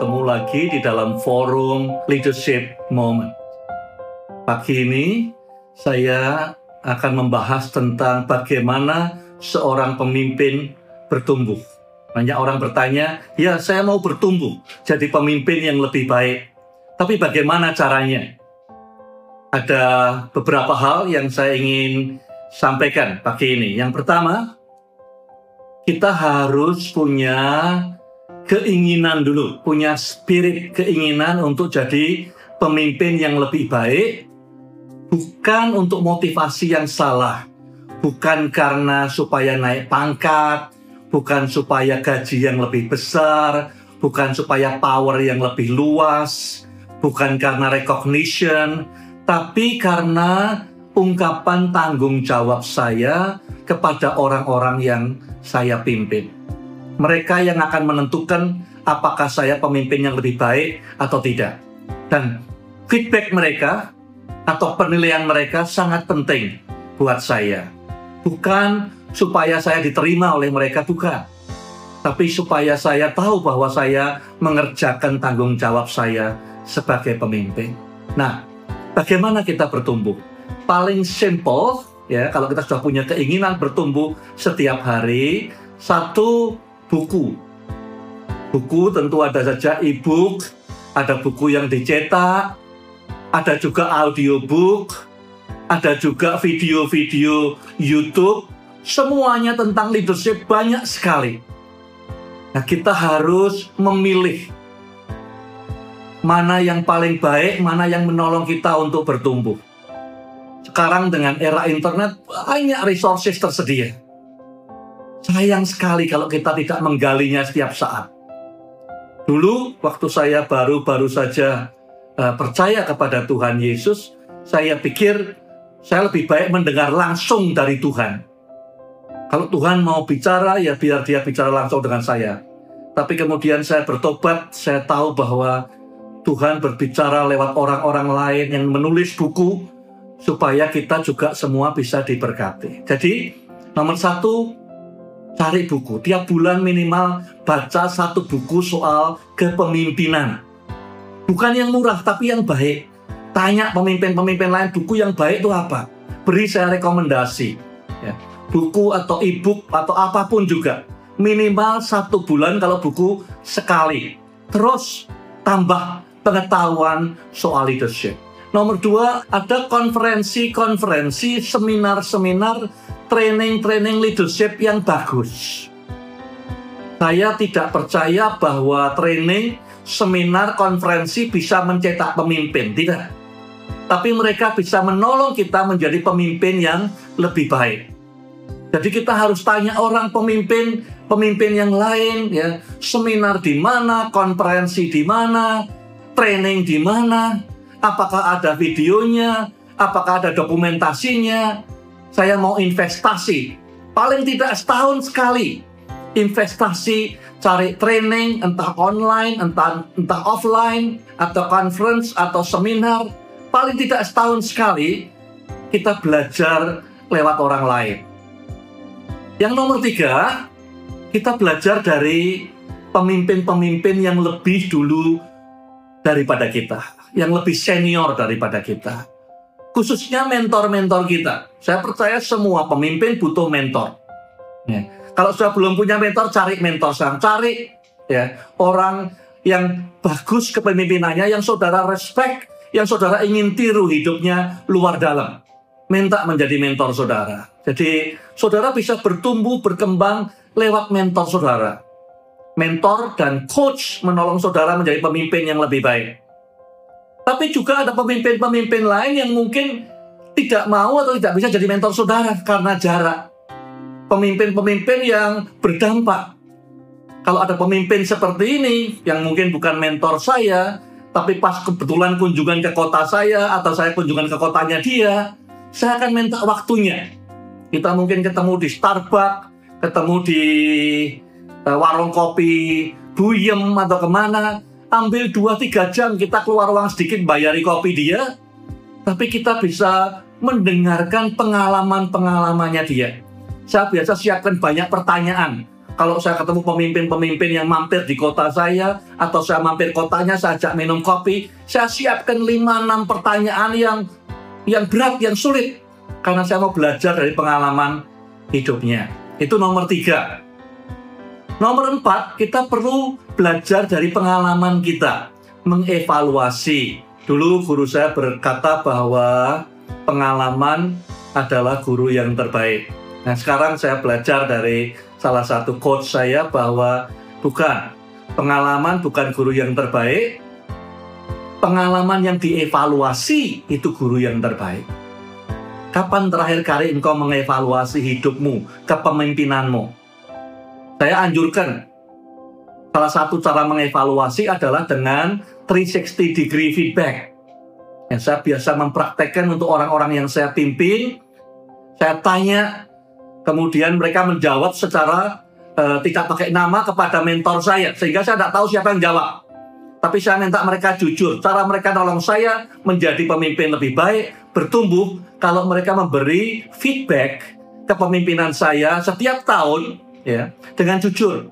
bertemu lagi di dalam forum Leadership Moment. Pagi ini saya akan membahas tentang bagaimana seorang pemimpin bertumbuh. Banyak orang bertanya, ya saya mau bertumbuh jadi pemimpin yang lebih baik. Tapi bagaimana caranya? Ada beberapa hal yang saya ingin sampaikan pagi ini. Yang pertama, kita harus punya keinginan dulu, punya spirit keinginan untuk jadi pemimpin yang lebih baik, bukan untuk motivasi yang salah, bukan karena supaya naik pangkat, bukan supaya gaji yang lebih besar, bukan supaya power yang lebih luas, bukan karena recognition, tapi karena ungkapan tanggung jawab saya kepada orang-orang yang saya pimpin. Mereka yang akan menentukan apakah saya pemimpin yang lebih baik atau tidak. Dan feedback mereka atau penilaian mereka sangat penting buat saya. Bukan supaya saya diterima oleh mereka, bukan. Tapi supaya saya tahu bahwa saya mengerjakan tanggung jawab saya sebagai pemimpin. Nah, bagaimana kita bertumbuh? paling simple ya kalau kita sudah punya keinginan bertumbuh setiap hari satu buku. Buku tentu ada saja e-book ada buku yang dicetak ada juga audiobook ada juga video-video YouTube. Semuanya tentang leadership banyak sekali. Nah kita harus memilih mana yang paling baik mana yang menolong kita untuk bertumbuh. Sekarang dengan era internet banyak resources tersedia. Sayang sekali kalau kita tidak menggalinya setiap saat. Dulu waktu saya baru-baru saja uh, percaya kepada Tuhan Yesus, saya pikir saya lebih baik mendengar langsung dari Tuhan. Kalau Tuhan mau bicara, ya biar dia bicara langsung dengan saya. Tapi kemudian saya bertobat, saya tahu bahwa Tuhan berbicara lewat orang-orang lain yang menulis buku, supaya kita juga semua bisa diberkati. Jadi nomor satu cari buku tiap bulan minimal baca satu buku soal kepemimpinan. Bukan yang murah tapi yang baik. Tanya pemimpin-pemimpin lain buku yang baik itu apa. Beri saya rekomendasi. Ya. Buku atau e-book atau apa pun juga. Minimal satu bulan kalau buku sekali. Terus tambah pengetahuan soal leadership. Nomor dua, ada konferensi-konferensi, seminar-seminar, training-training leadership yang bagus. Saya tidak percaya bahwa training, seminar, konferensi bisa mencetak pemimpin, tidak. Tapi mereka bisa menolong kita menjadi pemimpin yang lebih baik. Jadi kita harus tanya orang pemimpin, pemimpin yang lain, ya, seminar di mana, konferensi di mana, training di mana, Apakah ada videonya? Apakah ada dokumentasinya? Saya mau investasi. Paling tidak setahun sekali. Investasi, cari training, entah online, entah, entah offline, atau conference, atau seminar. Paling tidak setahun sekali kita belajar lewat orang lain. Yang nomor tiga, kita belajar dari pemimpin-pemimpin yang lebih dulu daripada kita yang lebih senior daripada kita. Khususnya mentor-mentor kita. Saya percaya semua pemimpin butuh mentor. Ya. Kalau sudah belum punya mentor, cari mentor sekarang. Cari ya orang yang bagus kepemimpinannya, yang saudara respect, yang saudara ingin tiru hidupnya luar dalam. Minta menjadi mentor saudara. Jadi saudara bisa bertumbuh, berkembang lewat mentor saudara. Mentor dan coach menolong saudara menjadi pemimpin yang lebih baik. Tapi juga ada pemimpin-pemimpin lain yang mungkin tidak mau atau tidak bisa jadi mentor saudara karena jarak. Pemimpin-pemimpin yang berdampak. Kalau ada pemimpin seperti ini yang mungkin bukan mentor saya, tapi pas kebetulan kunjungan ke kota saya atau saya kunjungan ke kotanya dia, saya akan minta waktunya. Kita mungkin ketemu di Starbucks, ketemu di uh, warung kopi Buyem atau ke mana, ambil 2-3 jam kita keluar uang sedikit bayari kopi dia, tapi kita bisa mendengarkan pengalaman-pengalamannya dia. Saya biasa siapkan banyak pertanyaan kalau saya ketemu pemimpin-pemimpin yang mampir di kota saya atau saya mampir kotanya saya ajak minum kopi, saya siapkan 5-6 pertanyaan yang yang berat, yang sulit karena saya mau belajar dari pengalaman hidupnya. Itu nomor tiga. Nomor empat, kita perlu belajar dari pengalaman kita, mengevaluasi. Dulu guru saya berkata bahwa pengalaman adalah guru yang terbaik. Nah, sekarang saya belajar dari salah satu coach saya bahwa bukan pengalaman bukan guru yang terbaik, pengalaman yang dievaluasi itu guru yang terbaik. Kapan terakhir kali engkau mengevaluasi hidupmu, kepemimpinanmu? Saya anjurkan salah satu cara mengevaluasi adalah dengan 360 degree feedback. Yang saya biasa mempraktekkan untuk orang-orang yang saya pimpin, saya tanya Kemudian mereka menjawab secara uh, tidak pakai nama kepada mentor saya, sehingga saya tidak tahu siapa yang jawab. Tapi saya minta mereka jujur, cara mereka nolong saya menjadi pemimpin lebih baik, bertumbuh kalau mereka memberi feedback kepemimpinan saya setiap tahun ya dengan jujur.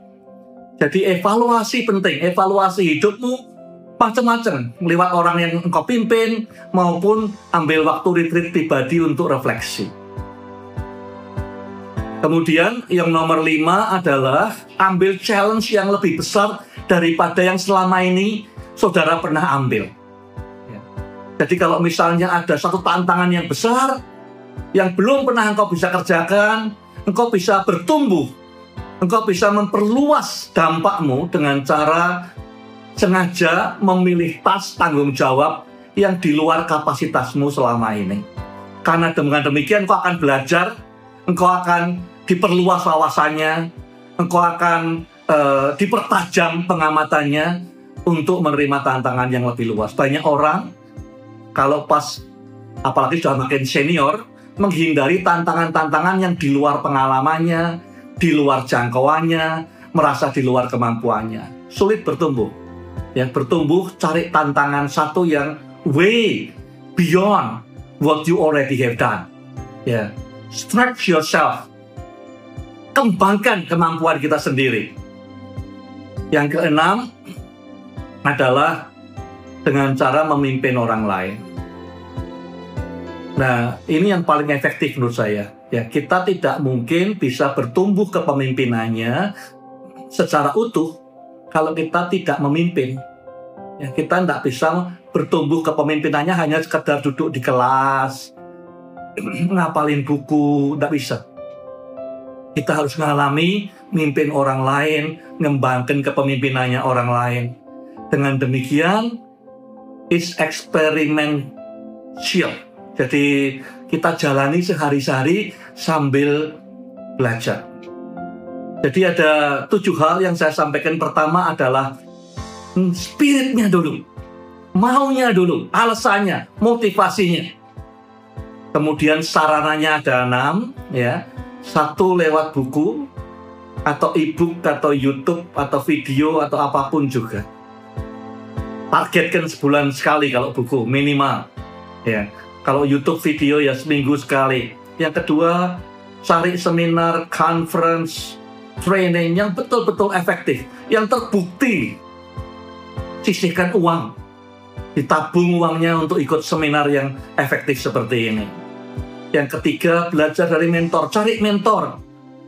Jadi evaluasi penting, evaluasi hidupmu macam-macam lewat orang yang engkau pimpin maupun ambil waktu retreat pribadi untuk refleksi. Kemudian yang nomor lima adalah ambil challenge yang lebih besar daripada yang selama ini saudara pernah ambil. Ya. Jadi kalau misalnya ada satu tantangan yang besar yang belum pernah engkau bisa kerjakan, engkau bisa bertumbuh, engkau bisa memperluas dampakmu dengan cara sengaja memilih tas tanggung jawab yang di luar kapasitasmu selama ini. Karena dengan demikian engkau akan belajar engkau akan diperluas wawasannya, engkau akan uh, dipertajam pengamatannya untuk menerima tantangan yang lebih luas. Banyak orang kalau pas apalagi sudah makin senior menghindari tantangan-tantangan yang di luar pengalamannya, di luar jangkauannya, merasa di luar kemampuannya. Sulit bertumbuh. Ya, bertumbuh cari tantangan satu yang way beyond what you already have done. Ya, stretch yourself. Kembangkan kemampuan kita sendiri. Yang keenam adalah dengan cara memimpin orang lain. Nah, ini yang paling efektif menurut saya. Ya, kita tidak mungkin bisa bertumbuh kepemimpinannya secara utuh kalau kita tidak memimpin. Ya, kita tidak bisa bertumbuh kepemimpinannya hanya sekedar duduk di kelas, ngapalin buku, tidak bisa. Kita harus mengalami mimpin orang lain, ngembangkan kepemimpinannya orang lain. Dengan demikian, is experimental. Jadi kita jalani sehari-hari sambil belajar. Jadi ada tujuh hal yang saya sampaikan. Pertama adalah hmm, spiritnya dulu, maunya dulu, alasannya, motivasinya. Kemudian sarananya ada enam, ya. Satu lewat buku, atau e-book, atau YouTube, atau video, atau apa pun juga. Targetkan sebulan sekali kalau buku, minimal. Ya. Kalau YouTube video ya seminggu sekali. Yang kedua, cari seminar, conference, training yang betul-betul efektif, yang terbukti. Sisihkan uang, ditabung uangnya untuk ikut seminar yang efektif seperti ini. Yang ketiga, belajar dari mentor. Cari mentor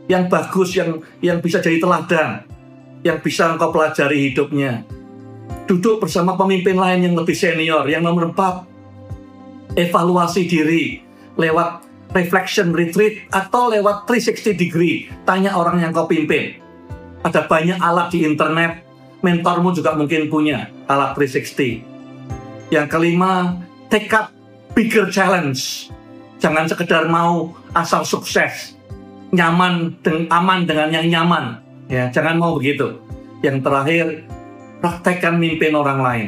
yang bagus, yang yang bisa jadi teladan, yang bisa engkau pelajari hidupnya. Duduk bersama pemimpin lain yang lebih senior. Yang nomor empat, evaluasi diri lewat reflection retreat atau lewat 360 degree. Tanya orang yang kau pimpin. Ada banyak alat di internet. Mentormu juga mungkin punya alat 360. Yang kelima, take up bigger challenge Jangan sekedar mau asal sukses, nyaman dan aman dengan yang nyaman. Ya, jangan mau begitu. Yang terakhir, praktekkan mimpin orang lain.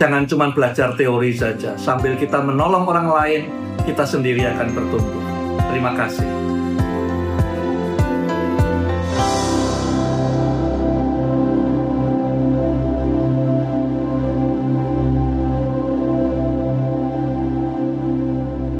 Jangan cuma belajar teori saja. Sambil kita menolong orang lain, kita sendiri akan bertumbuh. Terima kasih.